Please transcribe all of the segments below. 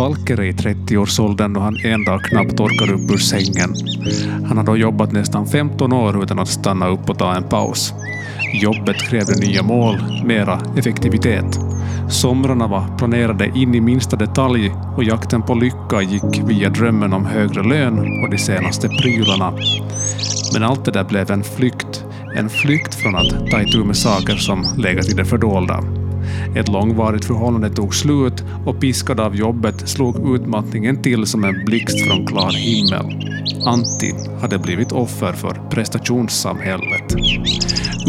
Antti Valker är i 30-årsåldern och han en dag knappt orkar upp ur sängen. Han har då jobbat nästan 15 år utan att stanna upp och ta en paus. Jobbet krävde nya mål, mera effektivitet. Somrarna var planerade in i minsta detalj och jakten på lycka gick via drömmen om högre lön och de senaste prylarna. Men allt det där blev en flykt. En flykt från att ta itu med saker som legat i det fördolda. Ett långvarigt förhållande tog slut och piskad av jobbet slog utmattningen till som en blixt från klar himmel. Antti hade blivit offer för prestationssamhället.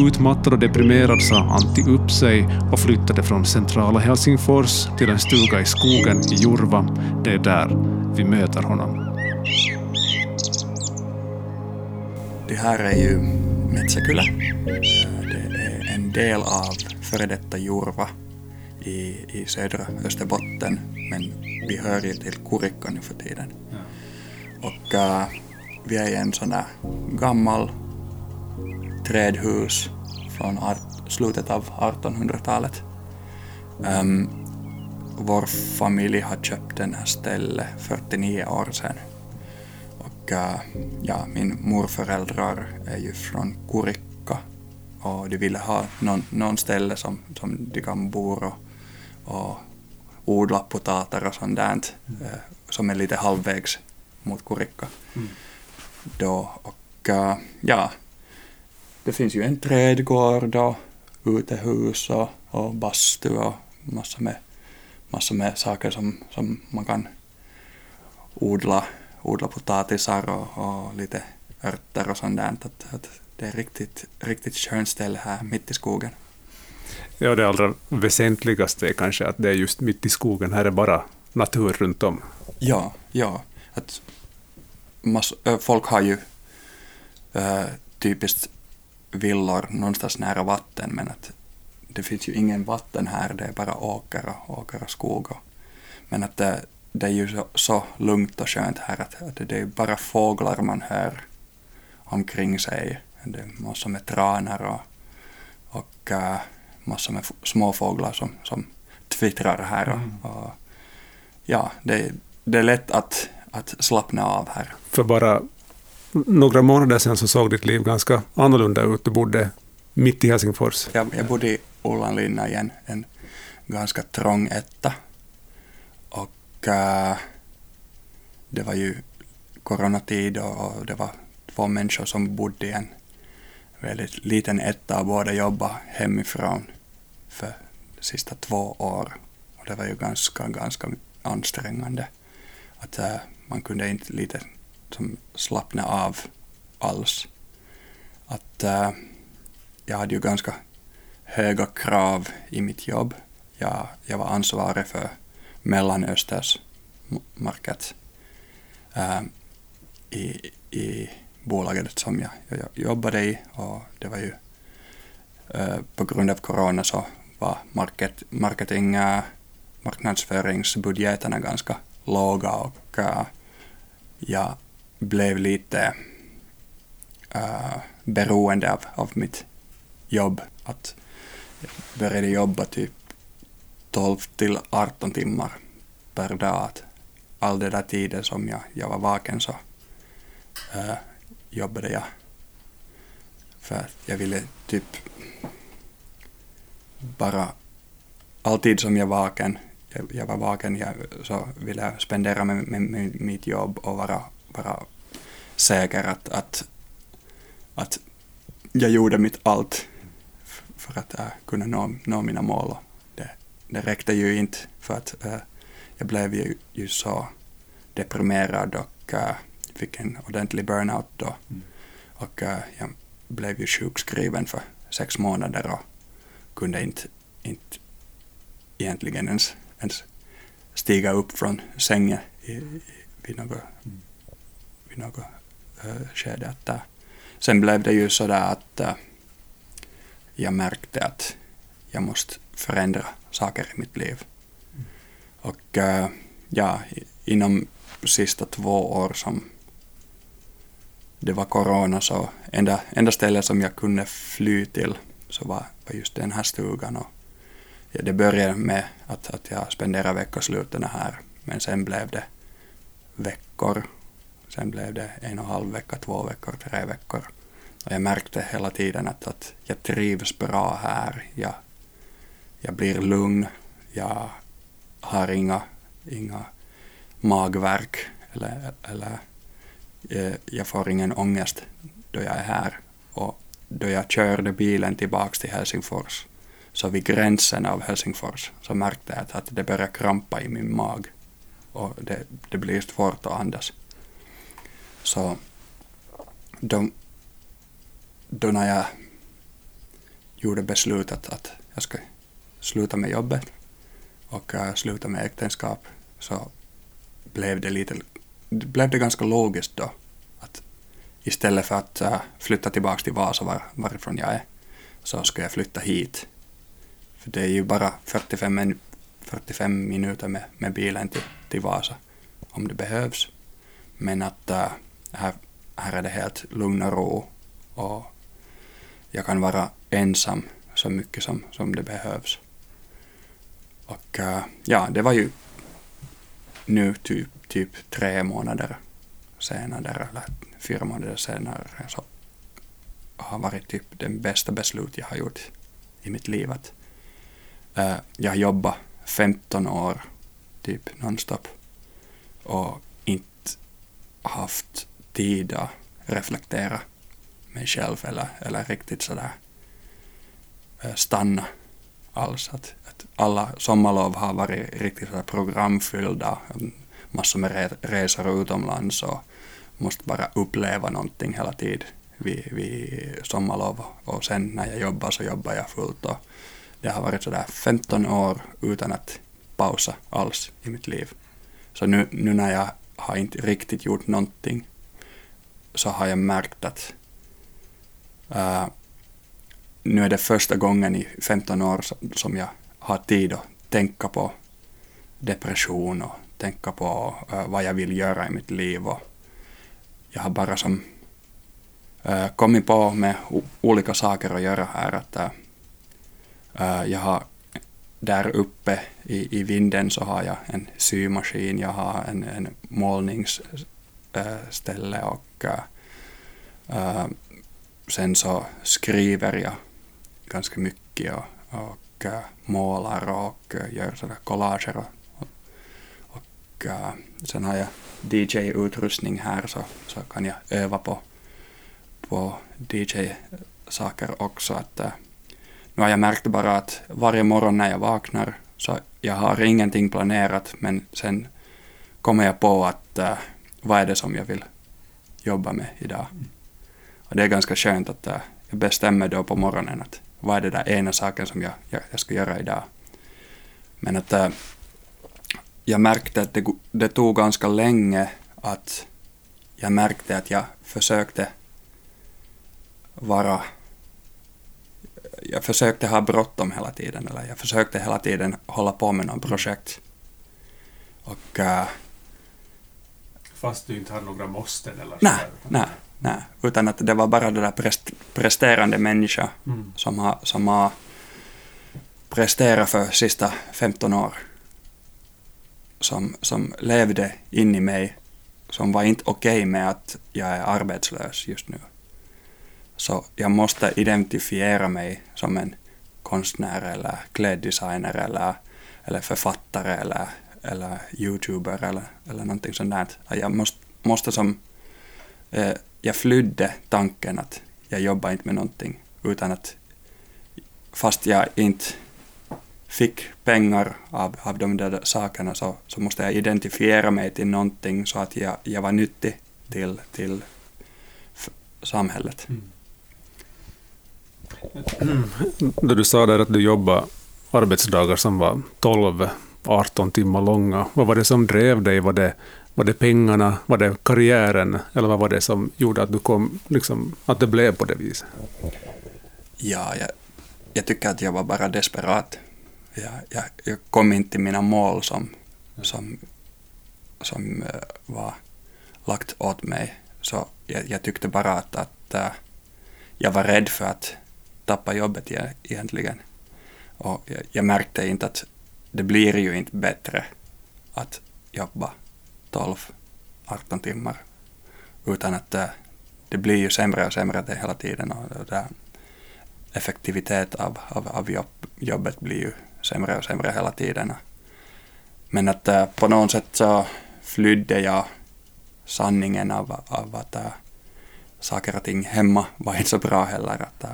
Utmattad och deprimerad sa Antti upp sig och flyttade från centrala Helsingfors till en stuga i skogen i Jurva. Det är där vi möter honom. Det här är ju Metsäkylä. Det är en del av före detta Jurva i, i södra Österbotten, men vi hör ju till Kurikka nu för tiden. Ja. Och uh, vi är i en sån där gammal trädhus från art, slutet av 1800-talet. Um, ehm, vår familj har köpt den här stället 49 år sedan. Och uh, ja, min morföräldrar är ju från Kurikka och de ville ha någon, någon ställe som, som de kan bo och, och odla potater och sånt där, mm. uh, som är lite halvvägs mot Kurikka. Mm. Då, och uh, ja, det finns ju en trädgård och utehus och, och bastu och massa med, massa med saker som, som man kan odla, odla potatisar och, och lite örter och sånt där. Att, att det är riktigt, riktigt skönt ställe här mitt i skogen. Ja, det allra väsentligaste är kanske att det är just mitt i skogen. Här är bara natur runt om. Ja, ja. Att mass, folk har ju äh, typiskt villor någonstans nära vatten men att det finns ju ingen vatten här, det är bara åker och, åker och skog. Och, men att det, det är ju så, så, lugnt och skönt här att, att det är bara fåglar man hör omkring sig. Det är massor med tranar och, och äh, massor med småfåglar som, som twittrar här. Och, mm. och ja, det, det är lätt att, att slappna av här. För bara några månader sedan så såg ditt liv ganska annorlunda ut. Du bodde mitt i Helsingfors. Jag, jag bodde i Ullanlinna i en, en ganska trång etta. Och äh, det var ju coronatid och det var två människor som bodde i en väldigt liten etta och båda jobbade hemifrån för de sista två år. Och det var ju ganska, ganska ansträngande. Att äh, man kunde inte lite som slappna av alls. Att äh, jag hade ju ganska höga krav i mitt jobb. Jag, jag var ansvarig för Mellanösterns market äh, i, i bolaget som jag, jag jobbade i och det var ju eh, på grund av corona så var market, marketing, eh, marknadsföringsbudgeterna ganska låga och eh, jag blev lite eh, beroende av, av mitt jobb. Att jag började jobba typ 12 till 18 timmar per dag. All den där tiden som jag, jag var vaken så äh, jobbade jag. För att jag ville typ bara alltid som jag vaken, jag, jag var vaken, jag, så ville jag spendera med, med, med mitt jobb och vara vara säker att, att, att jag gjorde mitt allt för att äh, kunna nå, nå mina mål. Det, det räckte ju inte för att äh, jag blev ju, ju så deprimerad och äh, fick en ordentlig burnout då. Mm. Och äh, jag blev ju sjukskriven för sex månader och kunde inte, inte egentligen ens, ens stiga upp från sängen i, i, vid något mm vid något äh, skede. Att, äh, sen blev det ju sådär att äh, jag märkte att jag måste förändra saker i mitt liv. Mm. Och ja, inom sista två år som det var corona så enda, enda stället som jag kunde fly till så var, var just den här stugan. Och ja, det började med att, att jag spenderade veckosluten här Men sen blev det veckor. Sen blev det en och en halv vecka, två veckor, tre veckor. Och jag märkte hela tiden att, att jag trivs bra här. Jag, jag blir lugn. Jag har inga, inga magverk eller, eller Eh, jag får ingen ångest då jag är här. Och då jag körde bilen tillbaks till Helsingfors, så vid gränsen av Helsingfors, så märkte jag att det började krampa i min mag. Och det, det blir svårt att andas. Så då, då när jag gjorde beslutet att jag ska sluta med jobbet och uh, sluta med äktenskap så blev det lite, blev det ganska logiskt då att istället för att uh, flytta tillbaka till Vasa var, varifrån jag är så ska jag flytta hit. För det är ju bara 45, min 45 minuter med, med bilen till, till Vasa om det behövs. Men att uh, här, här är det helt lugn och ro och jag kan vara ensam så mycket som, som det behövs. Och uh, ja, det var ju nu typ, typ tre månader senare, eller fyra månader senare, så har varit typ den bästa beslut jag har gjort i mitt liv. Att, uh, jag har jobbat 15 år, typ nonstop, och inte haft tid att reflektera mig själv eller, eller riktigt sådär eh, stanna alls. Att, att alla sommarlov har varit riktigt sådär programfyllda, massor med resor utomlands och måste bara uppleva någonting hela tiden vid, vid sommarlov och sen när jag jobbar så jobbar jag fullt och det har varit sådär 15 år utan att pausa alls i mitt liv. Så nu, nu när jag har inte riktigt gjort någonting så har jag märkt att uh, nu är det första gången i 15 år som jag har tid att tänka på depression och tänka på uh, vad jag vill göra i mitt liv. Och jag har bara som uh, kommit på med olika saker att göra här. Att, uh, jag har där uppe i, i vinden så har jag en symaskin, jag har en, en målningsställe och sen så skriver jag ganska mycket och, och målar och gör sådana collager och uh, sen har jag DJ-utrustning här så, så kan jag öva på, på DJ-saker också. Att, uh, nu har jag märkt bara att varje morgon när jag vaknar så jag har ingenting planerat men sen kommer jag på att uh, vad är det som jag vill jobba med idag. Och det är ganska skönt att uh, jag bestämmer då på morgonen att vad är det där ena saken som jag, jag, jag ska göra idag. Men att jag märkte att det, det tog ganska länge att jag märkte att jag försökte vara jag försökte ha bråttom hela tiden, eller jag försökte hela tiden hålla på med något projekt. Och... Äh, Fast du inte hade några måsten eller? Nej, nej. Nej, utan att det var bara det där prest, presterande människa mm. som, har, som har presterat för sista 15 år. Som, som levde in i mig, som var inte okej okay med att jag är arbetslös just nu. Så jag måste identifiera mig som en konstnär eller kläddesigner eller, eller författare eller, eller youtuber eller, eller någonting sånt där. Jag måste, måste som eh, jag flydde tanken att jag jobbar inte med någonting, utan att fast jag inte fick pengar av, av de där sakerna så, så måste jag identifiera mig till någonting så att jag, jag var nyttig till, till samhället. Mm. Då du sa där att du jobbar arbetsdagar som var 12-18 timmar långa, vad var det som drev dig? Var det var det pengarna, var det karriären eller vad var det som gjorde att du kom, liksom, att det blev på det viset? Ja, jag, jag tycker att jag var bara desperat. Jag, jag, jag kom inte till mina mål som, som, som uh, var lagt åt mig. Så jag, jag tyckte bara att, att uh, jag var rädd för att tappa jobbet e-, egentligen. Och jag, jag märkte inte att det blir ju inte bättre att jobba 12-18 timmar utan att äh, det blir ju sämre och sämre det hela tiden och det effektivitet av, av, av jobb, jobbet blir ju sämre och sämre hela tiden. Men att äh, på något sätt så flydde jag sanningen av, av att äh, saker och ting hemma var inte så bra heller. Att, äh,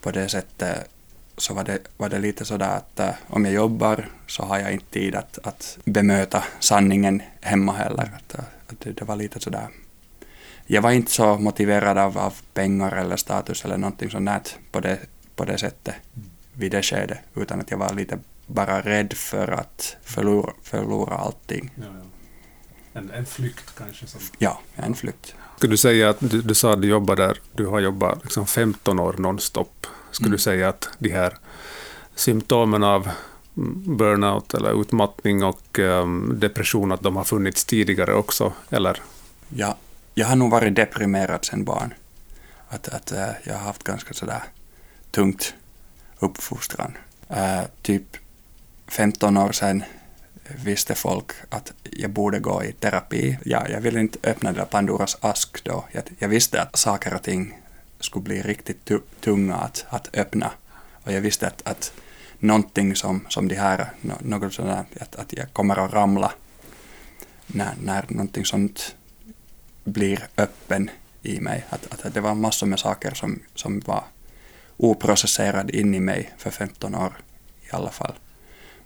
på det sättet så var det, var det lite sådär att äh, om jag jobbar så har jag inte tid att, att bemöta sanningen hemma heller. Att, att det, det var lite sådär jag var inte så motiverad av, av pengar eller status eller någonting sånt på det, på det sättet vid det skedet, utan att jag var lite bara rädd för att förlora, förlora allting. Ja, ja. En, en flykt kanske? Som... Ja, en flykt. Skulle du säga att du, du sa att du jobbar där, du har jobbat liksom 15 år nonstop. Skulle mm. du säga att de här symptomen av burnout eller utmattning och um, depression, att de har funnits tidigare också, eller? Ja, jag har nog varit deprimerad sedan barn. Att, att uh, jag har haft ganska sådär tungt uppfostran. Uh, typ 15 år sedan visste folk att jag borde gå i terapi. Ja, jag ville inte öppna det Pandoras ask då. Jag, jag, visste att saker och ting skulle bli riktigt tunga att, att öppna. Och jag visste att, att någonting som, som de här, något sådant, att, att jag kommer att ramla när, när någonting sånt blir öppen i mig. Att, att det var massor med saker som, som var oprocesserad in i mig för 15 år i alla fall.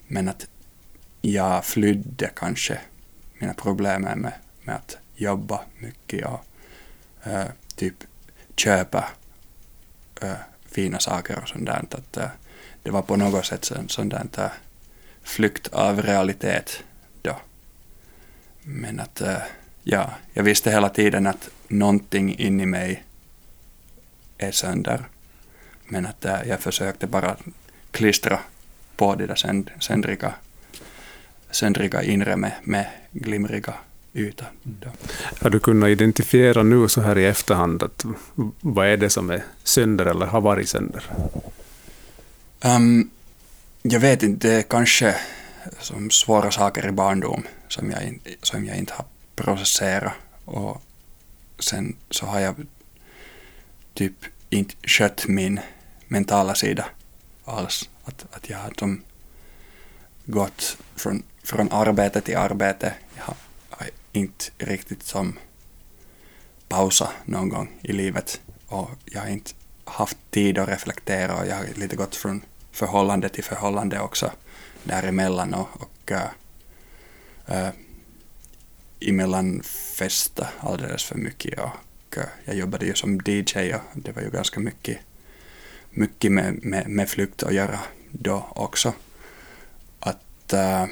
Men att jag flydde kanske mina problem med, med att jobba mycket och äh, typ köpa äh, fina saker och sånt där. Att, äh, det var på något sätt en sån där flykt av realitet då. Men att ja, jag visste hela tiden att någonting in i mig är sönder. Men att äh, jag försökte bara klistra på det där söndriga, söndriga inre med, med glimriga yta. Mm. Har du kunnat identifiera nu så här i efterhand att vad är det som är sönder eller har varit sönder? Um, jag vet inte, det är kanske som svåra saker i barndom som jag, som jag inte har processera och sen så har jag typ inte skött min mentala sida alls. Att, att jag har som gått från, från arbete till arbete. Jag har, inte riktigt som pausa någon gång i livet och jag har inte haft tid att reflektera och jag har lite gått från förhållande till förhållande också däremellan och, och äh, emellan festa alldeles för mycket och eh, jag jobbade ju som DJ och det var ju ganska mycket, mycket med, med, med flykt att göra då också. Att äh,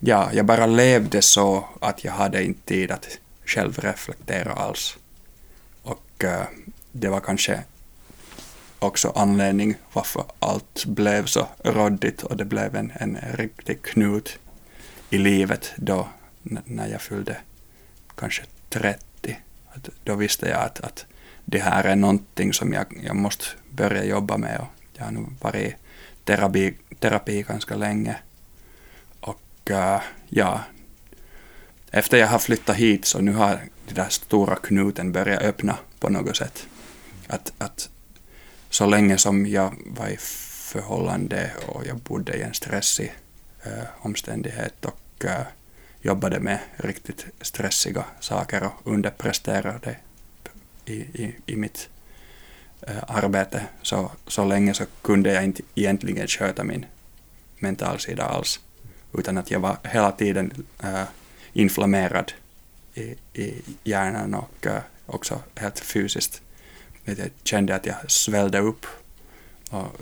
ja, jag bara levde så att jag hade inte tid att själv reflektera alls. Och äh, det var kanske också anledning varför allt blev så råddigt och det blev en, en riktig knut i livet då när jag fyllde kanske 30. Att då visste jag att, att det här är någonting som jag, jag måste börja jobba med. Och jag har nu varit i terapi, terapi ganska länge. Och uh, ja, efter jag har flyttat hit så nu har den där stora knuten börjat öppna på något sätt. Att, att så länge som jag var i förhållande och jag bodde i en stressig uh, omständighet och uh, jobbade med riktigt stressiga saker och underpresterade i, i, i mitt Eh, arbete så, så länge så kunde jag inte egentligen sköta min mentalsida alls. Utan att jag var hela tiden äh, inflammerad i, i hjärnan och äh, också helt fysiskt. Jag kände att jag svällde upp och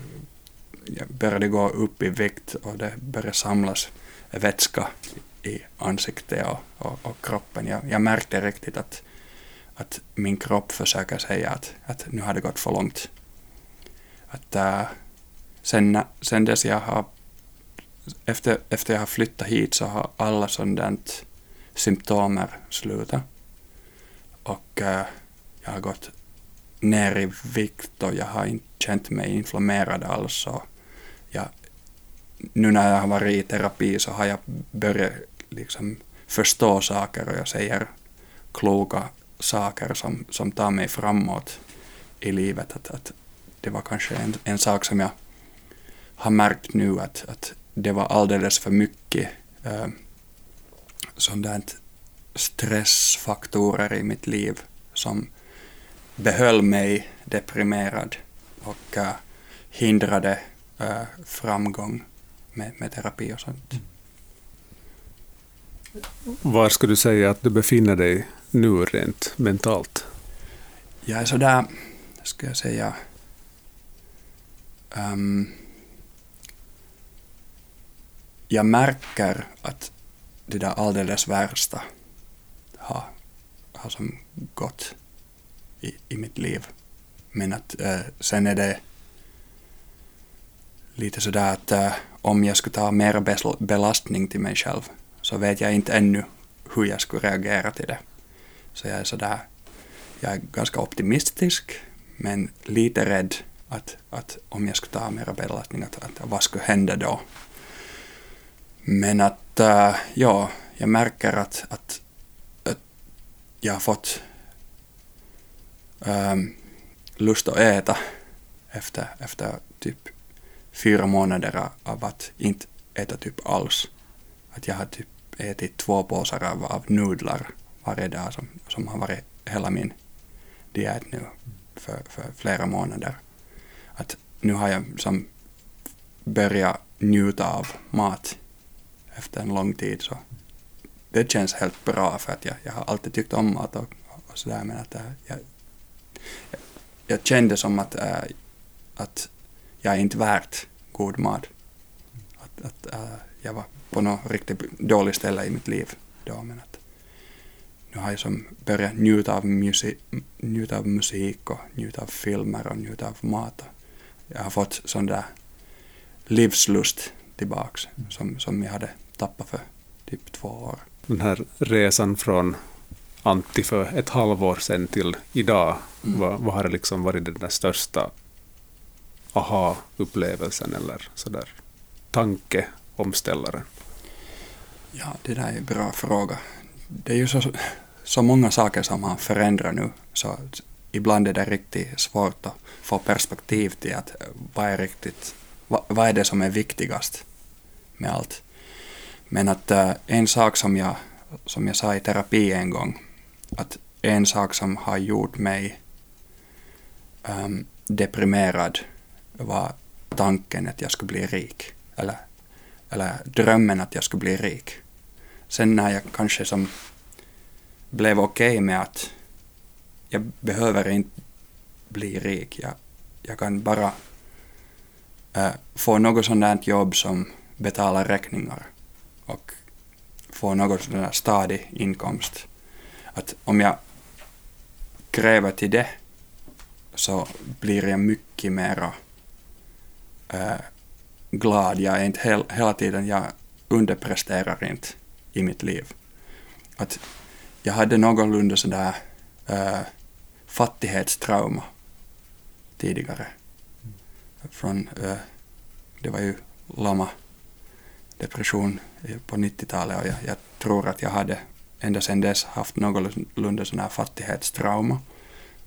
jag började gå upp i vikt och det började samlas vätska i ansiktet och, och, och kroppen. Jag, jag, märkte riktigt att, att min kropp försöker säga att, att nu har det gått för långt. Att, äh, sen, sen dess jag har, efter, efter jag har flyttat hit så har alla sådana symptomer slutat. Och äh, jag har gått ner i vikt och jag har inte känt mig inflammerad alls. Och jag, nu när jag har varit i terapi så har jag börjat liksom förstå saker och jag säger kloka saker som, som tar mig framåt i livet. Att, att det var kanske en, en sak som jag har märkt nu att, att det var alldeles för mycket eh, där stressfaktorer i mitt liv som behöll mig deprimerad och äh, hindrade äh, framgång med, med terapi och sånt. Var skulle du säga att du befinner dig nu rent mentalt? Jag är sådär, ska jag säga, um, jag märker att det där alldeles värsta har, har som gått i, i mitt liv. Men att äh, sen är det lite sådär att äh, om jag skulle ta mer belastning till mig själv så vet jag inte ännu hur jag skulle reagera till det. Så jag är sådär, jag är ganska optimistisk men lite rädd att, att om jag skulle ta mera belastning, att, att vad skulle hända då? Men att, äh, ja, jag märker att, att, att jag har fått ähm, lust att äta efter, efter typ fyra månader av att inte äta typ alls. Att jag har typ ätit två påsar av, av nudlar varje dag som, som har varit hela min diet nu för, för flera månader. Att nu har jag som börjat njuta av mat efter en lång tid så det känns helt bra för att jag, jag har alltid tyckt om mat och, och sådär men att äh, jag, jag, jag kände som att, äh, att jag är inte värt god mat. Att, att äh, jag var på något riktigt dåligt ställe i mitt liv då men att nu har jag som börjat njuta av, musik, njuta av musik och njuta av filmer och njuta av mat. Jag har fått sån där livslust tillbaks som, som jag hade tappat för typ två år. Den här resan från Antti för ett halvår sedan till idag, mm. vad, vad har liksom varit den där största aha-upplevelsen eller sådär tankeomställaren? Ja, det där är en bra fråga. Det är ju så, så många saker som har förändrat nu, så ibland är det riktigt svårt att få perspektiv till att eh, vad är riktigt, vad, vad är det som är viktigast med allt. Men att äh, en sak som jag, som jag sa i terapi en gång, att en sak som har gjort mig um, deprimerad var tanken att jag skulle bli rik. Eller, eller drömmen att jag skulle bli rik. Sen när jag kanske som blev okej okay med att jag behöver inte bli rik. Jag, jag kan bara äh, få något sådant jobb som betalar räkningar och få något sån där stadig inkomst. Att om jag kräver till det så blir jag mycket mera äh, glad. Jag är inte hel, hela tiden, jag underpresterar inte i mitt liv. Att jag hade någorlunda sådär äh, fattighetstrauma tidigare. Från, äh, det var ju lama depression på 90-talet och jag, jag, tror att jag hade ända sedan dess haft någorlunda sån här fattighetstrauma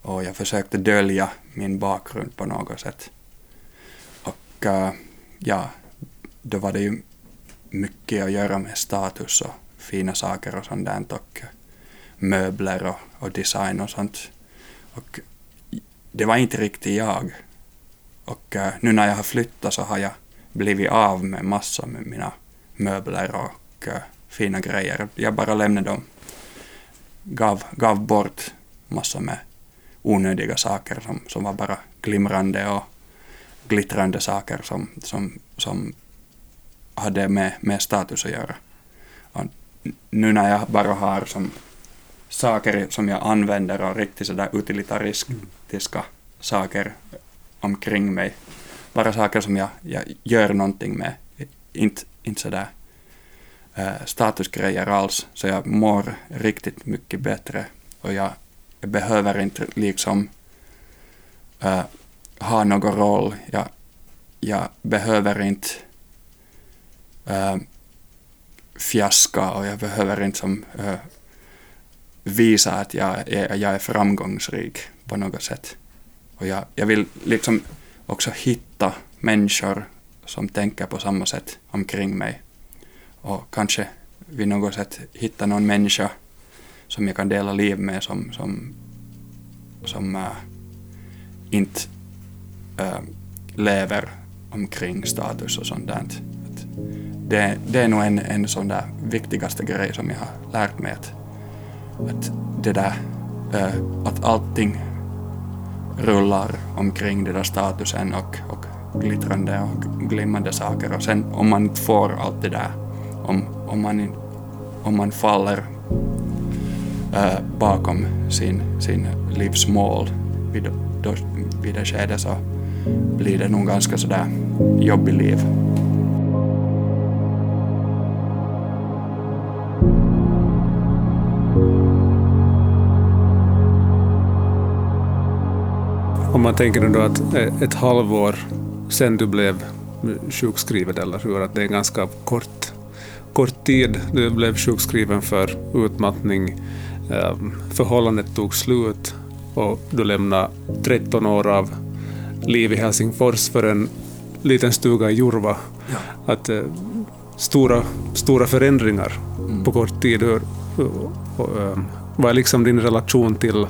och jag försökte dölja min bakgrund på något sätt. Och äh, ja, då var det ju mycket att göra med status och fina saker och sånt där och möbler och, och design och sånt. Och det var inte riktigt jag. Och uh, nu när jag har flyttat så har jag blivit av med massor med mina möbler och uh, fina grejer. Jag bara lämnade dem. Gav, gav bort massor med onödiga saker som, som var bara glimrande och glittrande saker som, som, som hade med, med status att göra. Och nu när jag bara har som saker som jag använder och riktigt sådär utilitaristiska saker omkring mig. Bara saker som jag, jag gör någonting med. Inte, inte sådär äh, statusgrejer alls. Så jag mår riktigt mycket bättre och jag, jag behöver inte liksom äh, ha någon roll. Jag, jag behöver inte eh, äh, fiaska och jag behöver inte som äh, visa att jag är, jag är framgångsrik på något sätt. Och jag, jag vill liksom också hitta människor som tänker på samma sätt omkring mig. Och kanske vid något sätt hitta någon människa som jag kan dela liv med som, som, som äh, inte äh, lever omkring status och sånt där. Det, det är nog en, en sån där viktigaste grej som jag har lärt mig att, att det där eh, att allting rullar omkring den där statusen och, och glittrande och glimmande saker och sen om man inte får allt det där, om, om, man, om man faller äh, bakom sin, sin livsmål vid, då, vid det skedet så blir det nog ganska sådär jobbigt liv. Man tänker nu då att ett halvår sen du blev sjukskriven, eller hur? Att det är ganska kort, kort tid. Du blev sjukskriven för utmattning. Ehm, förhållandet tog slut och du lämnade 13 år av liv i Helsingfors för en liten stuga i Jurva. Ja. Att, eh, stora, stora förändringar mm. på kort tid. Hur, ehm, vad är liksom din relation till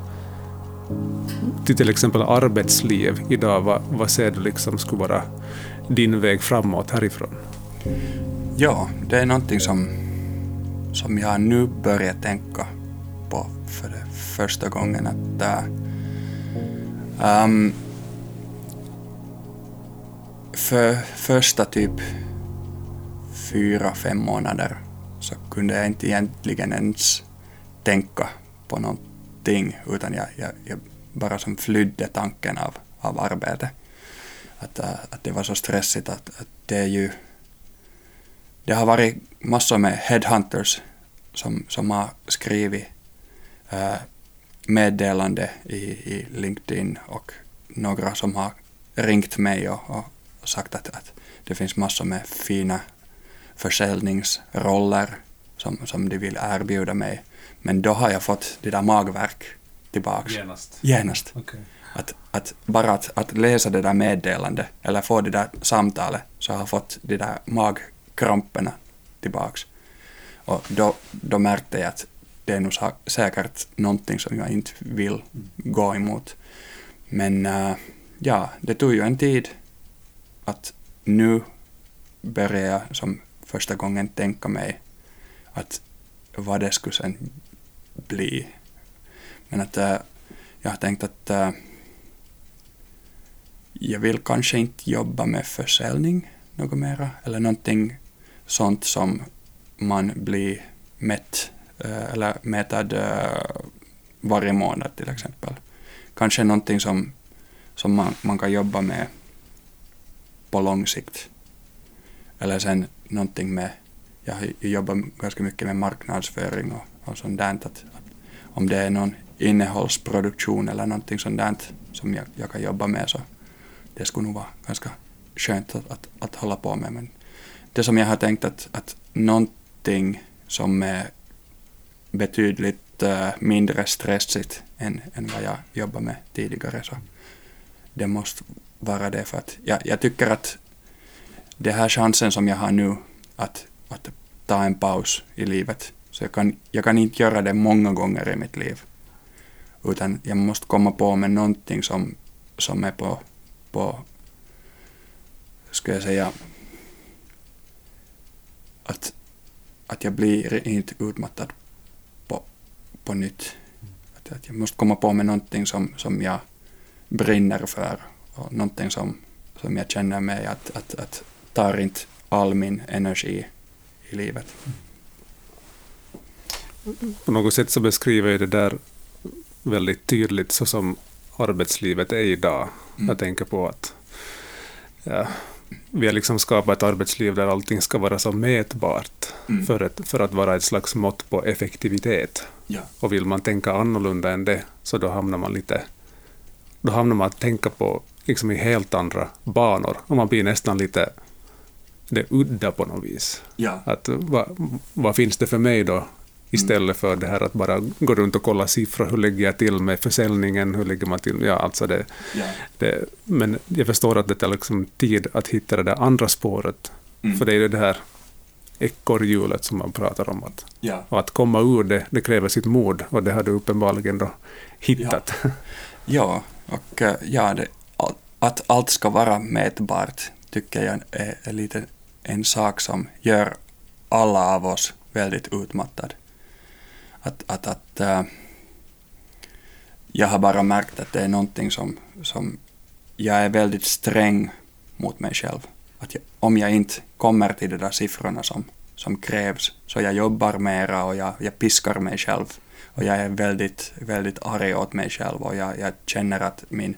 till till exempel arbetsliv idag, vad, vad ser du liksom skulle vara din väg framåt härifrån? Ja, det är någonting som, som jag nu börjar tänka på för det första gången. Att, um, för första typ fyra, fem månader så kunde jag inte egentligen ens tänka på någonting utan jag, jag, jag bara som flydde tanken av, av arbete. Att, äh, att det var så stressigt att, att det är ju... Det har varit massor med headhunters som, som har skrivit äh, meddelande i, i LinkedIn och några som har ringt mig och, och sagt att, att det finns massor med fina försäljningsroller som, som de vill erbjuda mig. Men då har jag fått det där magverk tillbaks. Genast? Genast. Okay. Att, att bara att, att läsa det där meddelandet eller få det där samtalet så har jag fått de där magkramperna tillbaks. Och då, då märkte jag att det är nog säkert någonting som jag inte vill gå emot. Men uh, ja, det tog ju en tid att nu börjar jag som första gången tänka mig att vad det skulle sen bli men att äh, jag har tänkt att äh, jag vill kanske inte jobba med försäljning något mera, eller någonting sånt som man blir mätt äh, eller mätad varje månad till exempel. Kanske någonting som, som man, man kan jobba med på lång sikt. Eller sen någonting med, jag jobbar ganska mycket med marknadsföring och, och sånt där, att, att om det är någon innehållsproduktion eller någonting sånt där som jag, jag kan jobba med så det skulle nog vara ganska skönt att, att, att hålla på med. Men det som jag har tänkt att, att någonting som är betydligt uh, mindre stressigt än, än vad jag jobbade med tidigare så det måste vara det för att jag, jag tycker att det här chansen som jag har nu att, att ta en paus i livet så jag kan, jag kan inte göra det många gånger i mitt liv utan jag måste komma på med någonting som, som är på, på, ska jag säga, att, att jag blir inte utmattad på, på nytt. Att, att jag måste komma på med någonting som, som jag brinner för och någonting som, som jag känner mig att, att, att tar inte all min energi i livet. På något sätt så beskriver ju det där väldigt tydligt så som arbetslivet är idag. Mm. Jag tänker på att ja, vi har liksom skapat ett arbetsliv där allting ska vara så mätbart mm. för, ett, för att vara ett slags mått på effektivitet. Ja. Och vill man tänka annorlunda än det så då hamnar man lite då hamnar man att tänka på liksom i helt andra banor och man blir nästan lite det udda på något vis. Ja. Att, vad, vad finns det för mig då? Istället för det här att bara gå runt och kolla siffror. Hur ligger jag till med försäljningen? Hur ligger man till? Ja, alltså det, Ja. det, men jag förstår att det tar liksom tid att hitta det där andra spåret. Mm. För det är ju det här ekorrhjulet som man pratar om. Att, Ja. och att komma ur det, det kräver sitt mod. Och det har du uppenbarligen då hittat. Ja, och eh, ja, det, att allt ska vara mätbart tycker jag är, är lite en sak som gör alla av oss väldigt utmattad. Att, att, att äh, jag har bara märkt att det är någonting som, som jag är väldigt sträng mot mig själv. Att jag, om jag inte kommer till de där siffrorna som, som krävs så jag jobbar mera och jag, jag piskar mig själv och jag är väldigt, väldigt arg åt mig själv och jag, jag känner att min...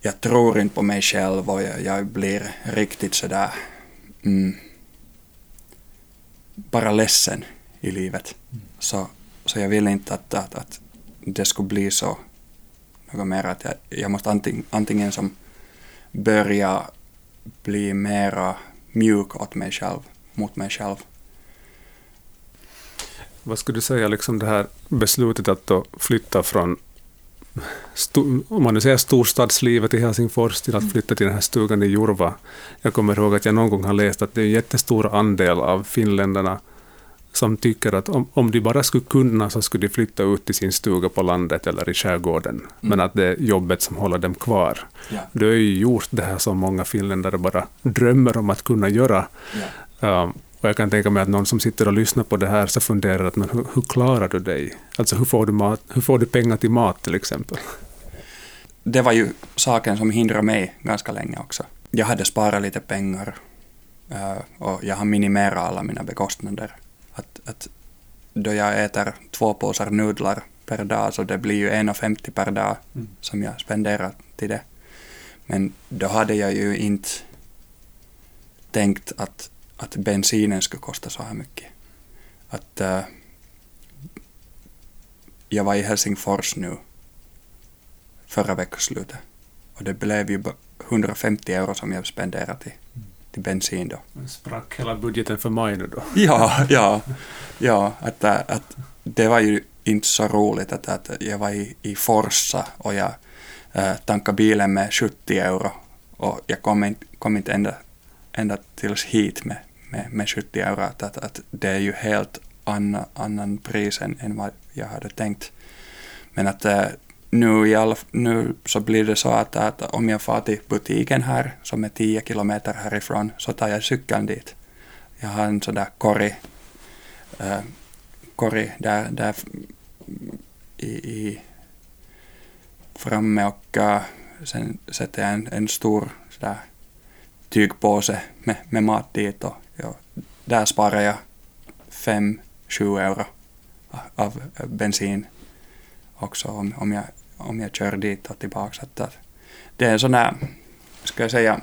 Jag tror inte på mig själv och jag, jag blir riktigt sådär... Mm, bara ledsen i livet. Så, så jag vill inte att, att, att det skulle bli så något mer att jag, jag måste antingen, antingen som börja bli mera mjuk åt mig själv, mot mig själv. Vad skulle du säga, liksom det här beslutet att då flytta från, om man nu säger storstadslivet i Helsingfors, till att flytta till den här stugan i Jurva. Jag kommer ihåg att jag någon gång har läst att det är en jättestor andel av finländarna som tycker att om, om de bara skulle kunna så skulle de flytta ut till sin stuga på landet eller i skärgården. Men att det är jobbet som håller dem kvar. Ja. Du har ju gjort det här som många finländare bara drömmer om att kunna göra. Ja. Um, och jag kan tänka mig att någon som sitter och lyssnar på det här så funderar att men hur, hur klarar du dig? Alltså hur får du, mat, hur får du pengar till mat till exempel? Det var ju saken som hindrade mig ganska länge också. Jag hade sparat lite pengar eh, och jag har minimerat alla mina bekostnader. Att, att då jag äter två påsar nudlar per dag så det blir ju 1,50 per dag Mm. som jag spenderar till det. Men då hade jag ju inte tänkt att, att bensinen skulle kosta så här mycket. Att eh, jag var i Helsingfors nu förra veckoslutet och det blev ju bara 150 euro som jag spenderade till, till bensin då. Sprack hela budgeten för maj nu då? Ja, ja, ja, att, äh, att det var ju inte så roligt att, att jag var i, i Forsa och jag äh, tankade bilen med 70 euro och jag kom inte, kom inte ända, ända tills hit med, med, med 70 euro. Att, att, att det är ju helt anna, annan pris än, än vad jag hade tänkt. Men att äh, nu, i all, nu så blir det så att, att om jag far till butiken här som är 10 kilometer härifrån så tar jag cykeln dit. Jag har en sån där korg, äh, korg där, där i, i framme och äh, sen sätter jag en, en stor sådär tygpåse med, med mat dit och ja, där sparar jag 5-7 euro av av bensin också om, om, jag, om jag kör dit och tillbaka. Att, att det är en sån här, ska jag säga,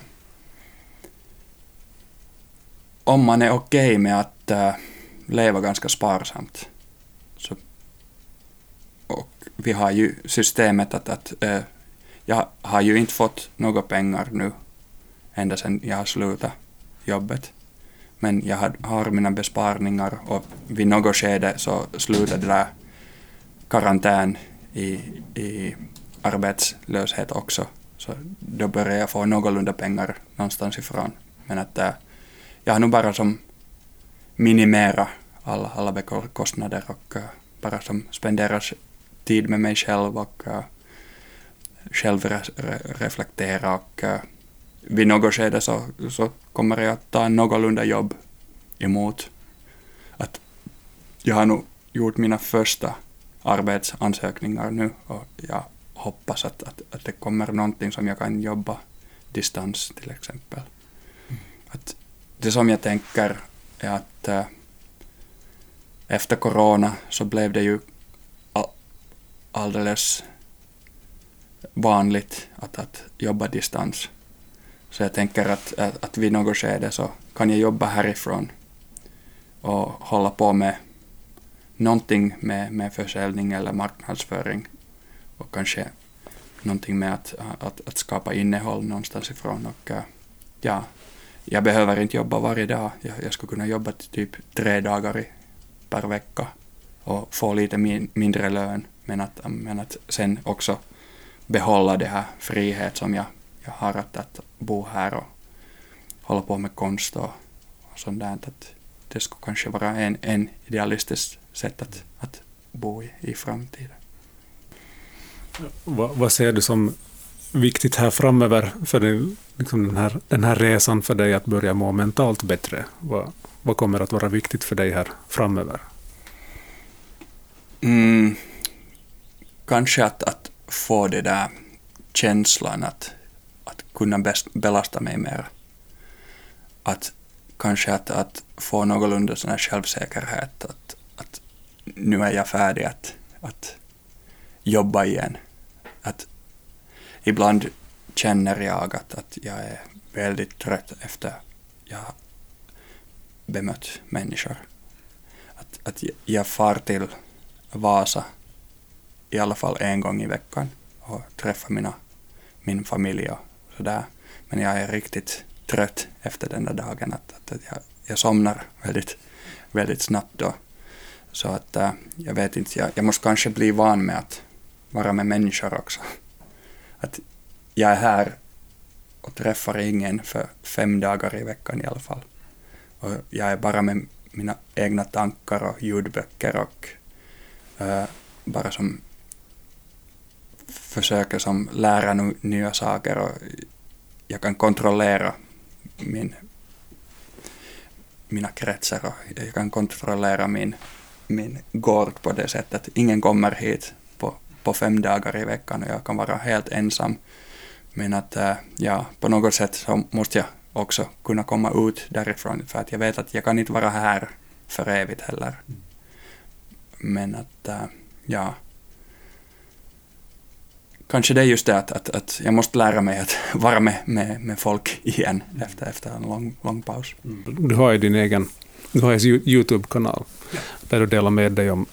om man är okej med att äh, leva ganska sparsamt. Så, och vi har ju systemet att, att äh, jag har ju inte fått några pengar nu ända sedan jag har slutat jobbet. Men jag har, har mina besparingar och vid något skede så slutade det där karantän i, i arbetslöshet också. Så då började jag få någorlunda pengar någonstans ifrån. Men att äh, jag har nog bara som minimera alla, alla kostnader och äh, bara som spenderar tid med mig själv och äh, självreflektera och äh, vid något skede så, så kommer jag att ta någorlunda jobb emot. Att jag har nog gjort mina första arbetsansökningar nu och jag hoppas att, att, att det kommer någonting som jag kan jobba distans till exempel. Att det som jag tänker är att äh, efter corona så blev det ju all, alldeles vanligt att, att jobba distans. Så jag tänker att, att, att vid något skede så kan jag jobba härifrån och hålla på med någonting med, med försäljning eller marknadsföring och kanske någonting med att, att, att skapa innehåll någonstans ifrån. Och, eh, ja, jag behöver inte jobba varje dag. Jag, jag skulle kunna jobba typ tre dagar i, per vecka och få lite min, mindre lön, men att, men att sen också behålla det här frihet som jag, jag har att, att bo här och hålla på med konst och, och sånt där. Att det skulle kanske vara en, en idealistisk sätt att, att bo i, i framtiden. Vad, vad ser du som viktigt här framöver för den, liksom den, här, den här resan för dig att börja må mentalt bättre? Vad, vad kommer att vara viktigt för dig här framöver? Mm, kanske att, att få det där känslan att, att kunna belasta mig mer. Att kanske att, att få någorlunda sån här självsäkerhet att nu är jag färdig att, att jobba igen. Att ibland känner jag att, att jag är väldigt trött efter jag har bemött människor. Att, att jag far till Vasa i alla fall en gång i veckan och träffar mina, min familj och sådär. Men jag är riktigt trött efter den där dagen. Att, att jag, jag somnar väldigt, väldigt snabbt då. Så att äh, jag vet inte, jag, jag måste kanske bli van med att vara med människor också. Att jag är här och träffar ingen för fem dagar i veckan i alla fall. Och jag är bara med mina egna tankar och ljudböcker och äh, bara som försöker som lära nya saker och jag kan kontrollera min, mina kretsar och jag kan kontrollera min, min gård på det sättet. Ingen kommer hit på, på fem dagar i veckan och jag kan vara helt ensam. Men att eh, ja, på något sätt så måste jag också kunna komma ut därifrån för att jag vet att jag kan inte vara här för evigt heller. Men att eh, ja, kanske det är just det att, att, att jag måste lära mig att vara med, med, med folk igen efter, efter en lång, lång paus. Mm. Du har ju din egen du har en YouTube-kanal där du delar med dig om,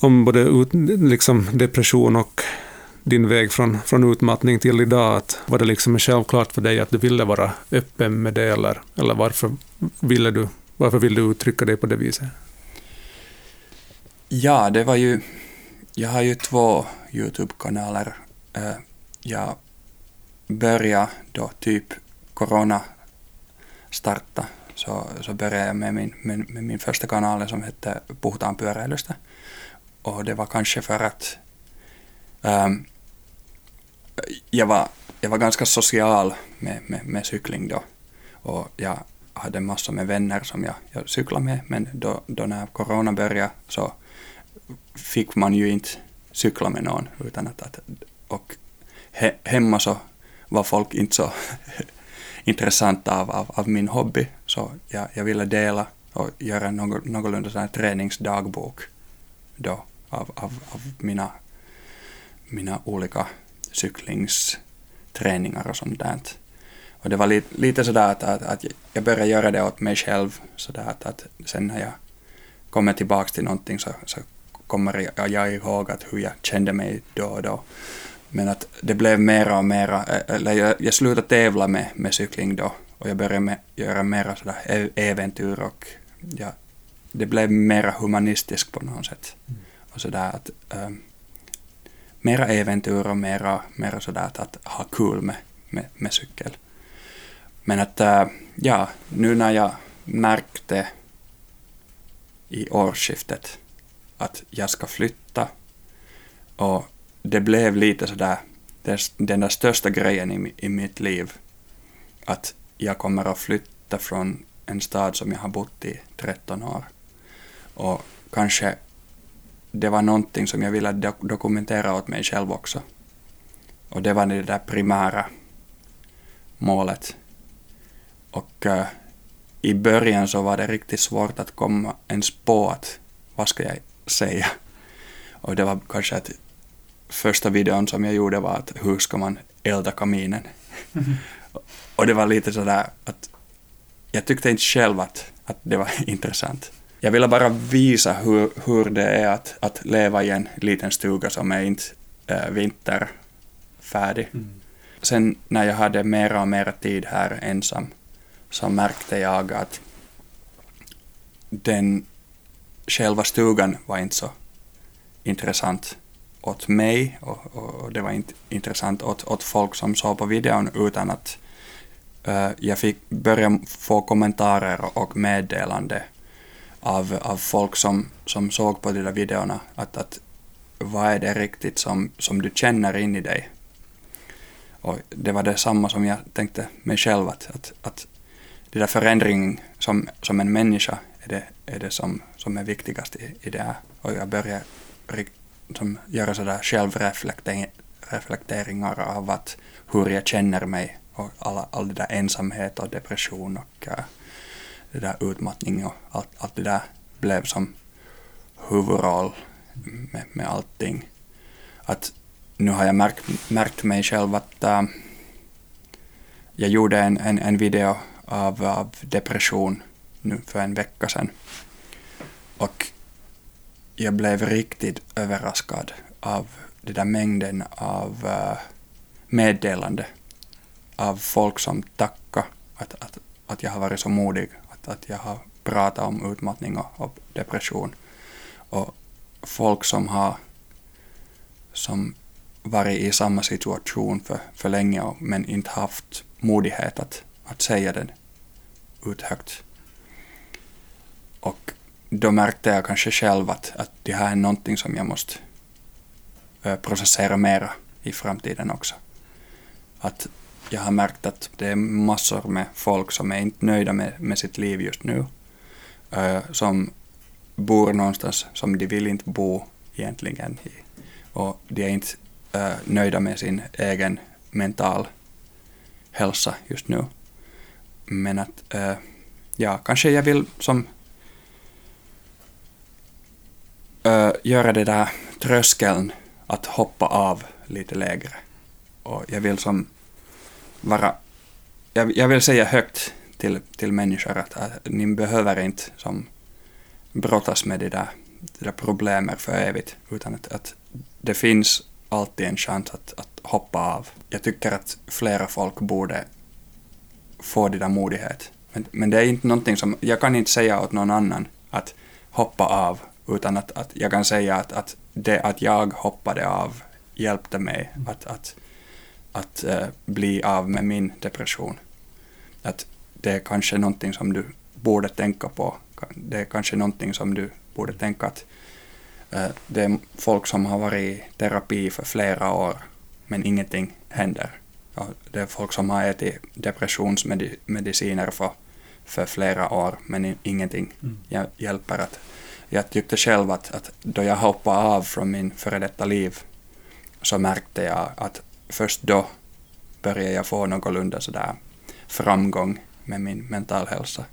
om både ut, liksom depression och din väg från, från utmattning till idag. Att var det liksom självklart för dig att du ville vara öppen med det eller, eller varför, ville du, varför ville du uttrycka dig på det viset? Ja, det var ju... Jag har ju två YouTube-kanaler. Eh, jag började då typ corona starta så, så började jag med min, med, med min första kanal som hette Puhutaan pyöräilystä. Och det var kanske för att um, jag, var, jag var ganska social med, med, med cykling då. Och jag hade massor med vänner som jag, jag cyklade med, men då, då när corona började så fick man ju inte cykla med någon. Utan att, att, och he, hemma så var folk inte så intressanta av, av, av, min hobby. Så jag, jag ville dela och göra någorlunda sån här träningsdagbok då av, av, av mina, mina olika cyklingsträningar och sånt där. Och det var lite, lite sådär att, att, att jag började göra det åt mig själv, sådär att, att sen när jag kommer tillbaka till någonting så, så kommer jag ihåg att hur jag kände mig då och då. Men att det blev mera och mera, eller jag, jag slutade tävla med, med cykling då och jag började med, göra mera sådär äventyr och ja, det blev mera humanistiskt på något sätt. Mm. Och sådär att ähm, mera äventyr och mera, mera sådär att, att ha kul med, med, med cykel. Men att äh, ja, nu när jag märkte i årsskiftet att jag ska flytta. Och det blev lite sådär den där största grejen i, i mitt liv. Att jag kommer att flytta från en stad som jag har bott i 13 år. Och kanske det var någonting som jag ville do dokumentera åt mig själv också. Och det var det där primära målet. Och uh, i början så var det riktigt svårt att komma ens på att vad ska jag säga. Och det var kanske att första videon som jag gjorde var att hur ska man elda kaminen. Mm. och det var lite sådär att jag tyckte inte själv att, att det var intressant. Jag ville bara visa hur, hur det är att, att leva i en liten stuga som är inte äh, vinterfärdig. Mm. Sen när jag hade mera och mera tid här ensam så märkte jag att den själva stugan var inte så intressant åt mig och, och, det var inte intressant åt, åt folk som såg på videon utan att uh, jag fick börja få kommentarer och meddelande av, av folk som, som såg på de där videorna att, att vad är det riktigt som, som du känner in i dig? Och det var detsamma som jag tänkte mig själv att, att, att det där förändringen som, som en människa är det, är det som, som är viktigast i, i det här. Och jag började som, göra sådär självreflekteringar av att hur jag känner mig och alla, all det där ensamhet och depression och uh, det där utmattning och allt, allt det där blev som huvudroll med, med allting. Att nu har jag märkt, märkt mig själv att uh, jag gjorde en, en, en video av, av depression nu för en vecka sedan. Och jag blev riktigt överraskad av den där mängden av uh, meddelande av folk som tackar att, att, att jag har varit så modig, att, att jag har pratat om utmattning och, och depression. Och folk som har som varit i samma situation för, för länge men inte haft modighet att, att säga den ut högt. Och då märkte jag kanske själv att, att det här är någonting som jag måste eh, processera mera i framtiden också. Att jag har märkt att det är massor med folk som är inte nöjda med, med sitt liv just nu. Eh, som bor någonstans som de vill inte bo egentligen i. Och de är inte eh, nöjda med sin egen mental hälsa just nu. Men att, ja, kanske jag vill som uh, göra det där tröskeln att hoppa av lite lägre. Och jag vill som vara, jag, jag vill säga högt till, till människor att, att ni behöver inte som brottas med det där, det där problemet för evigt, utan att, att det finns alltid en chans att, att hoppa av. Jag tycker att flera folk borde få det där modighet. Men, men det är inte någonting som, jag kan inte säga åt någon annan att hoppa av utan att, att jag kan säga att, att det att jag hoppade av hjälpte mig att, att, att uh, bli av med min depression. Att det är kanske någonting som du borde tänka på. Det är kanske någonting som du borde tänka att uh, det är folk som har varit i terapi för flera år men ingenting händer. Ja, det är folk som har ätit depressionsmediciner för, för flera år men ingenting mm. hjälper. att jag tyckte själv att, att då jag hoppade av från min före detta liv så märkte jag att först då började jag få någorlunda sådär framgång med min mental hälsa.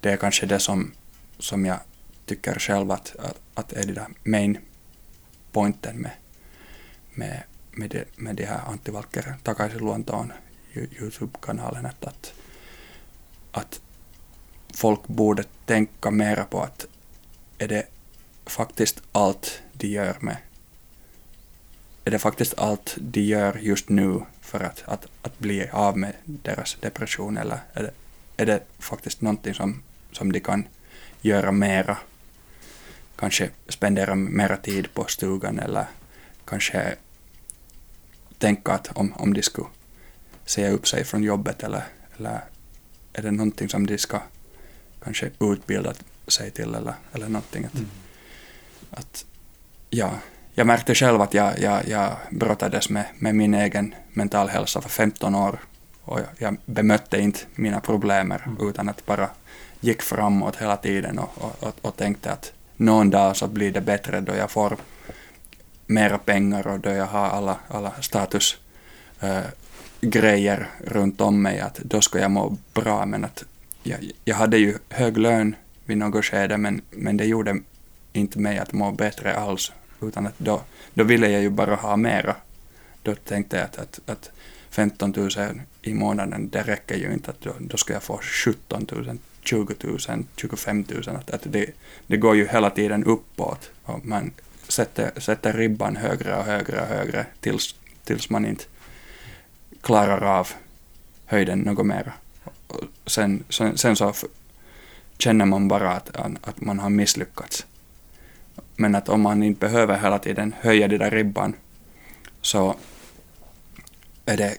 Det är kanske det som, som jag tycker själv att, att, att är det där main pointen med, med, med, det, med de här antivalker takaisin luontoon Youtube-kanalen, att, att, att folk borde tänka mera på att är det faktiskt allt de gör med är det faktiskt allt de gör just nu för att, att, att bli av med deras depression eller är det, är det faktiskt någonting som, som de kan göra mera? Kanske spendera mera tid på stugan eller kanske tänka att om, om de skulle säga upp sig från jobbet eller, eller är det någonting som de ska kanske utbilda sig till eller, eller någonting. Att, mm. att, ja, jag märkte själv att jag, jag, jag brottades med, med min egen mental hälsa för 15 år och jag, jag bemötte inte mina problem mm. utan att bara gick framåt hela tiden och, och, och, och tänkte att någon dag så blir det bättre då jag får mera pengar och då jag har alla, alla status äh, grejer runt om mig, att då ska jag må bra. Men att jag, jag hade ju hög lön vid något skede, men, men det gjorde inte mig att må bättre alls, utan att då, då ville jag ju bara ha mera. Då tänkte jag att, att, att 15 000 i månaden, det räcker ju inte, att då, då ska jag få 17 000, 20 000, 25 000. Att, att det, det går ju hela tiden uppåt och man sätter, sätter ribban högre och högre och högre tills, tills man inte klarar av höjden något mera sen, sen, sen så känner man bara att, att man har misslyckats. Men att om man inte behöver hela tiden höja den där ribban så är det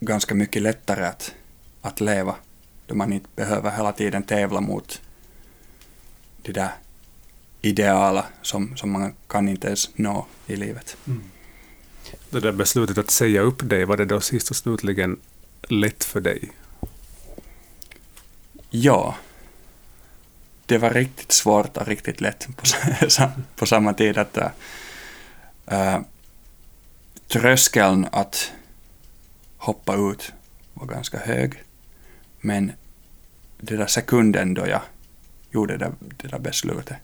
ganska mycket lättare att, att leva då man inte behöver hela tiden tävla mot de där ideala som, som man kan inte ens nå i livet. Mm. Det där beslutet att säga upp dig, var det då sist och slutligen lätt för dig? Ja. Det var riktigt svårt och riktigt lätt på, sa- på samma tid. att äh, Tröskeln att hoppa ut var ganska hög. Men den där sekunden då jag gjorde det, det där beslutet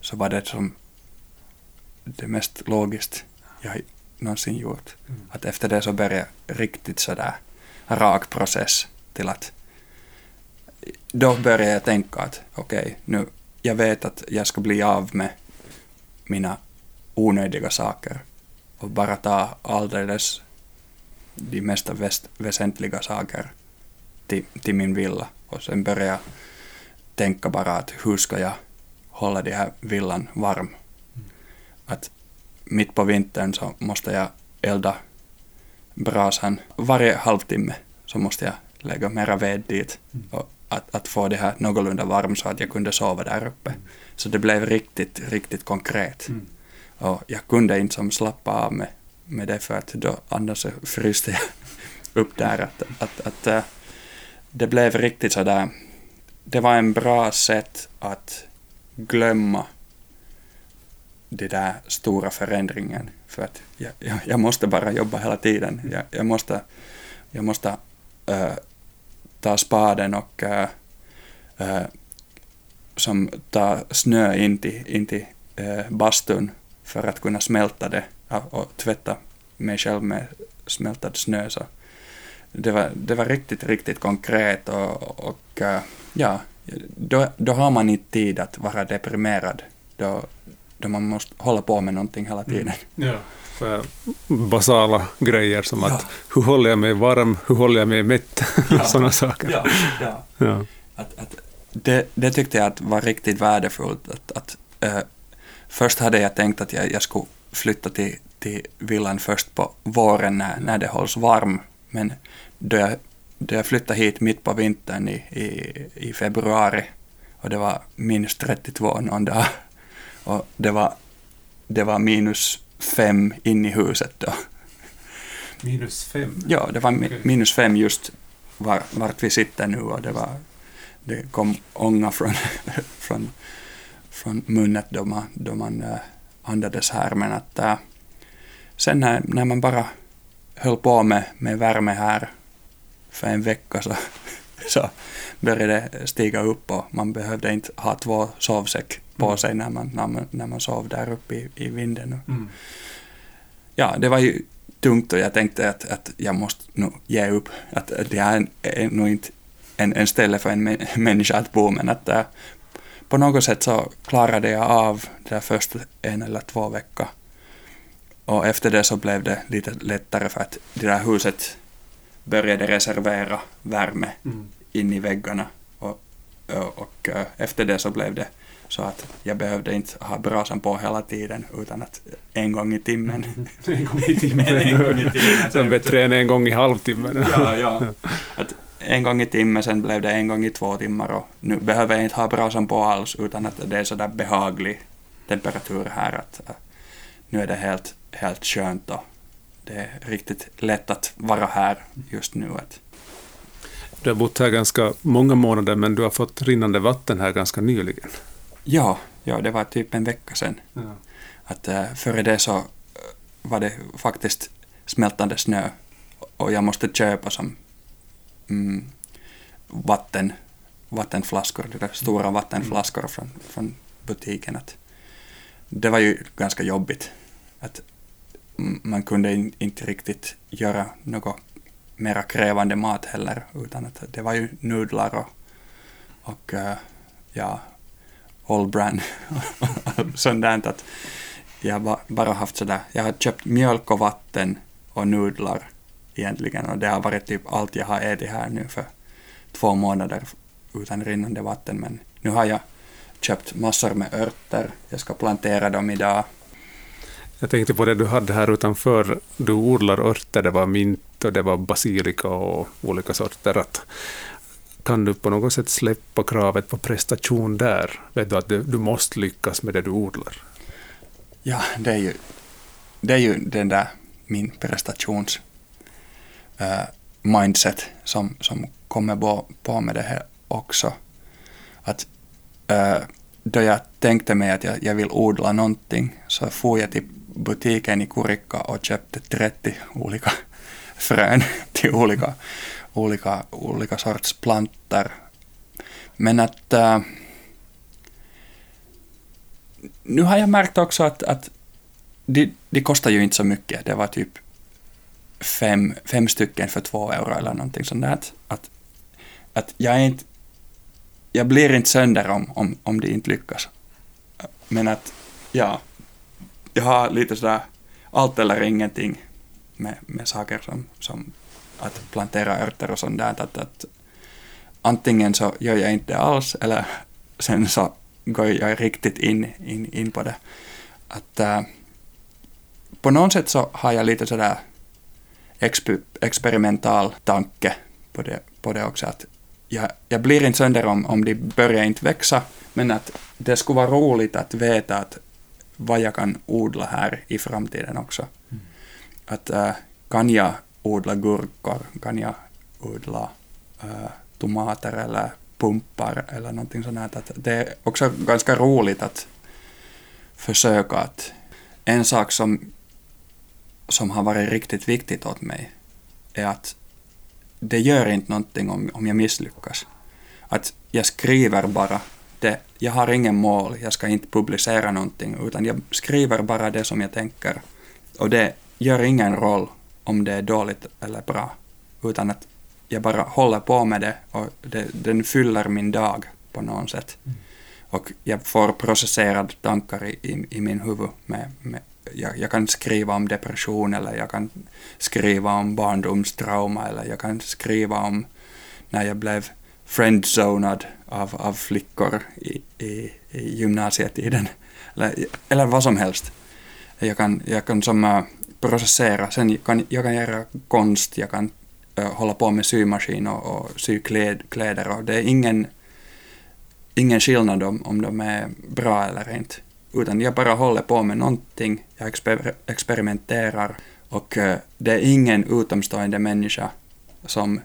så var det som det mest logiskt jag någonsin gjort. Att efter det så började riktigt sådär rak process till att då började jag tänka att okej, nu, jag vet att jag ska bli av med mina onödiga saker och bara ta alldeles de mest väst, väsentliga saker till, till min villa. Och sen började jag tänka bara att hur ska jag hålla den här villan varm. Att mitt på vintern så måste jag elda brasan varje halvtimme så måste jag lägga mera ved dit och att, att få det här någorlunda varm så att jag kunde sova där uppe. Så det blev riktigt, riktigt konkret. Och jag kunde inte som slappa av med, med det för att då annars fryste jag upp där. Att, att, att, äh, det blev riktigt sådär, det var en bra sätt att glömma det där stora förändringen. För att jag, jag, jag måste bara jobba hela tiden. Jag, jag måste, jag måste äh, ta spaden och äh, äh, som ta snö in till, in till äh, bastun för att kunna smälta det och, tvätta mig själv med smältad snö. Så det, var, det var riktigt, riktigt konkret och, och ja, då, då har man inte tid att vara deprimerad. Då, då man måste hålla på med någonting hela tiden. Ja. Basala grejer som Ja. att hur håller jag mig varm, hur håller jag mig mätt, Ja. sådana saker. Ja, ja. Ja. Att, att det, det tyckte jag att var riktigt värdefullt. Att, att, äh, först hade jag tänkt att jag, jag skulle flytta till, till villan först på våren när, när det hålls varm. Men då jag, då jag flyttade hit mitt på vintern i, i, i februari och det var minus 32 någon dag och det var, det var minus fem in i huset då. Minus fem. Ja, det var mi- Okej. minus fem just var, vart vi sitter nu och det var det kom ånga från, från, från munnen då man, då man uh, andades här men att äh, sen när, när man bara höll på med, med värme här för en vecka så, så började det stiga upp och man behövde inte ha två sovsäck på Mm. sig när man, när man, när man sov där uppe i, i vinden. Mm. Ja, det var ju tungt och jag tänkte att, att jag måste nog ge upp. Att, det här är, nog inte en, en ställe för en mä- människa att bo, men att äh, på något sätt så klarade jag av det där första en eller två veckor. Och efter det så blev det lite lättare för att det där huset började reservera värme Mm. in i väggarna. Och, och, och äh, efter det så blev det så att jag behövde inte ha brasan på hela tiden utan att en gång i timmen. En gång i timmen. En gång i timmen. Sen bättre än en gång i halvtimmen. Ja, ja. Att en gång i timmen, sen blev det en gång i två timmar och nu behöver jag inte ha brasan på alls utan att det är sådär behaglig temperatur här att äh, nu är det helt, helt skönt och det är riktigt lätt att vara här just nu. Att, Du har bott här ganska många månader men du har fått rinnande vatten här ganska nyligen. Ja, ja, det var typ en vecka sedan. Ja. Att äh, före det så äh, var det faktiskt smältande snö och jag måste köpa som mm, vatten, vattenflaskor, de där stora vattenflaskor från, från butiken. Att det var ju ganska jobbigt. Att mm, man kunde in, inte riktigt göra något mera krävande mat heller, utan att det var ju nudlar och, och äh, ja, all brand sånt där. Att jag har bara haft sådär, jag har köpt mjölk och vatten och nudlar egentligen och det har varit typ allt jag har ätit här nu för, två månader utan rinnande vatten. Men nu har jag köpt massor med örter. Jag ska plantera dem idag. Jag tänkte på det du hade här utanför. Du odlar örter. Det var mint och det var basilika och olika sorter. Att, kan du på något sätt släppa kravet på prestation där? Vet du att du, du måste lyckas med det du odlar? Ja, det är ju, det är ju den där min prestations uh, mindset som, som kommer på, på med det här också. Att uh, då jag tänkte mig att jag, jag vill odla någonting så får jag till butiken i Kurikka och köpte 30 olika frön till olika, olika, olika sorts planter. Men att Äh, nu har jag märkt också att, att de, de kostar ju inte så mycket. Det var typ fem, fem stycken för två euro eller någonting sånt där. Att, att jag, är inte, jag blir inte sönder om, om, om det inte lyckas. Men att, ja, jag har lite sådär allt eller ingenting med, med saker som, som att plantera örter och sånt där. Att, att antingen så gör jag inte alls eller sen så går jag riktigt in, in, in på det. Att äh, på något sätt så har jag lite sådär exper experimental tanke på det, på det också. Att jag, jag blir inte sönder om, om de börjar inte växa, men att det skulle vara roligt att veta att vad jag kan odla här i framtiden också. Mm. Att äh, kan jag odla gurkor, kan jag odla äh, tomater eller pumpar eller någonting sånt här. Att det är också ganska roligt att försöka att en sak som, som har varit riktigt viktigt åt mig är att det gör inte någonting om, om jag misslyckas. Att jag skriver bara det, jag har ingen mål, jag ska inte publicera någonting, utan jag skriver bara det som jag tänker. Och det gör ingen roll om det är dåligt eller bra, utan att jag bara håller på med det och det, den fyller min dag på något sätt. Mm. Och jag får processerade tankar i, i, i min huvud. Med, med, jag, jag, kan skriva om depression eller jag kan skriva om barndomstrauma eller jag kan skriva om när jag blev friendzonad av, av flickor i, i, i gymnasietiden. Eller, eller vad som helst. Jag kan, jag kan som, uh, processera, sen kan, jag kan göra konst, jag kan hålla på med symaskin och, och sy kläd, kläder och det är ingen, ingen skillnad om, om de är bra eller inte. Utan jag bara håller på med någonting, jag exper, experimenterar och uh, det är ingen utomstående människa som,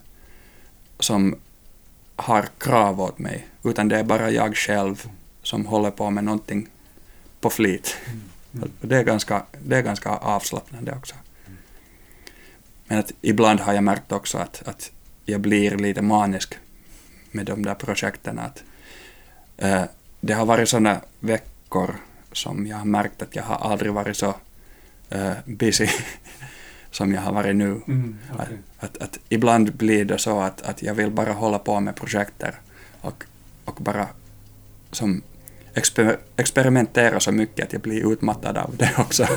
som har krav åt mig, utan det är bara jag själv som håller på med någonting på flit. Mm. Mm. Det, är ganska, det är ganska avslappnande också. Men att ibland har jag märkt också att, att jag blir lite manisk med de där projekten. Att, äh, det har varit sådana veckor som jag har märkt att jag har aldrig varit så äh, busy som jag har varit nu. Mm, okay. att, att, att, ibland blir det så att, att jag vill bara hålla på med projekter och, och bara som exper, experimentera så mycket att jag blir utmattad av det också.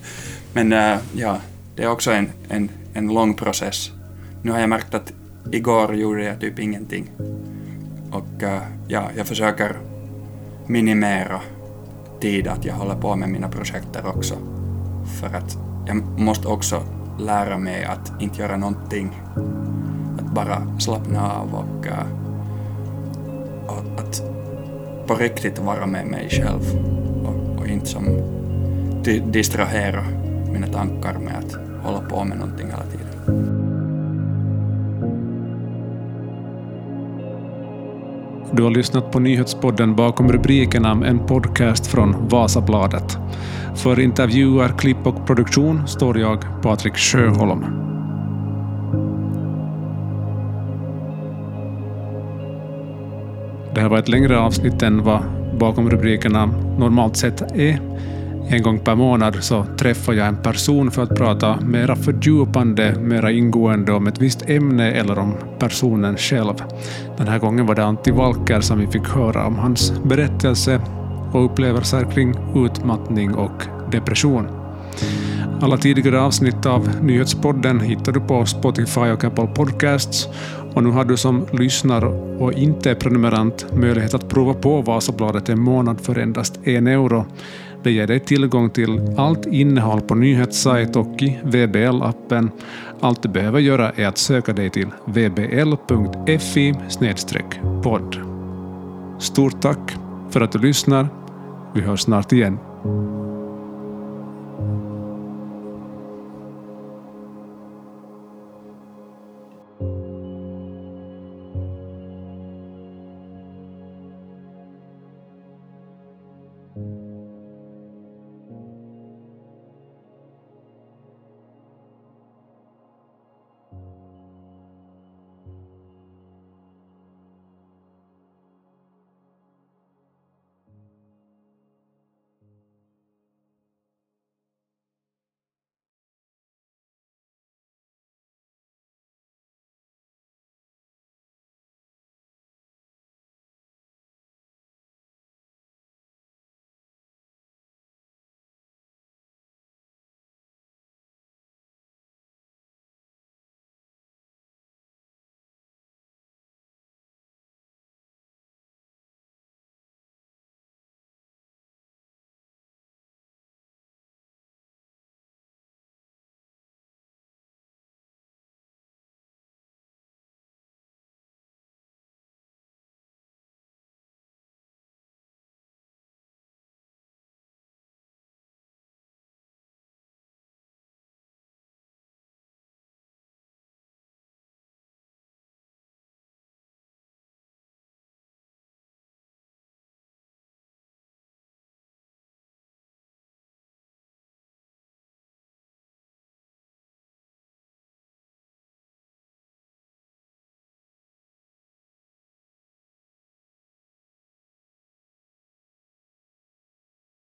Men äh, ja, det är också en, en en lång process. Nu har jag märkt att igår gjorde jag typ ingenting. Och uh, ja, jag försöker minimera tid att jag håller på med mina projekt också. För att jag måste också lära mig att inte göra någonting. Att bara slappna av och, uh, och att på riktigt vara med mig själv och, och inte som distrahera mina tankar med att hålla på med någonting hela tiden. Du har lyssnat på nyhetspodden Bakom rubrikerna, en podcast från Vasabladet. För intervjuer, klipp och produktion står jag, Patrik Sjöholm. Det här var ett längre avsnitt än vad Bakom rubrikerna normalt sett är. En gång per månad så träffar jag en person för att prata mera fördjupande, mera ingående om ett visst ämne eller om personen själv. Den här gången var det Antti Walker som vi fick höra om hans berättelse och upplevelser kring utmattning och depression. Alla tidigare avsnitt av Nyhetspodden hittar du på Spotify och Apple Podcasts. Och nu har du som lyssnar och inte är prenumerant möjlighet att prova på Vasabladet en månad för endast en euro. Det ger dig tillgång till allt innehåll på nyhetssajt och i VBL-appen. Allt du behöver göra är att söka dig till vbl.fi podd. Stort tack för att du lyssnar. Vi hörs snart igen.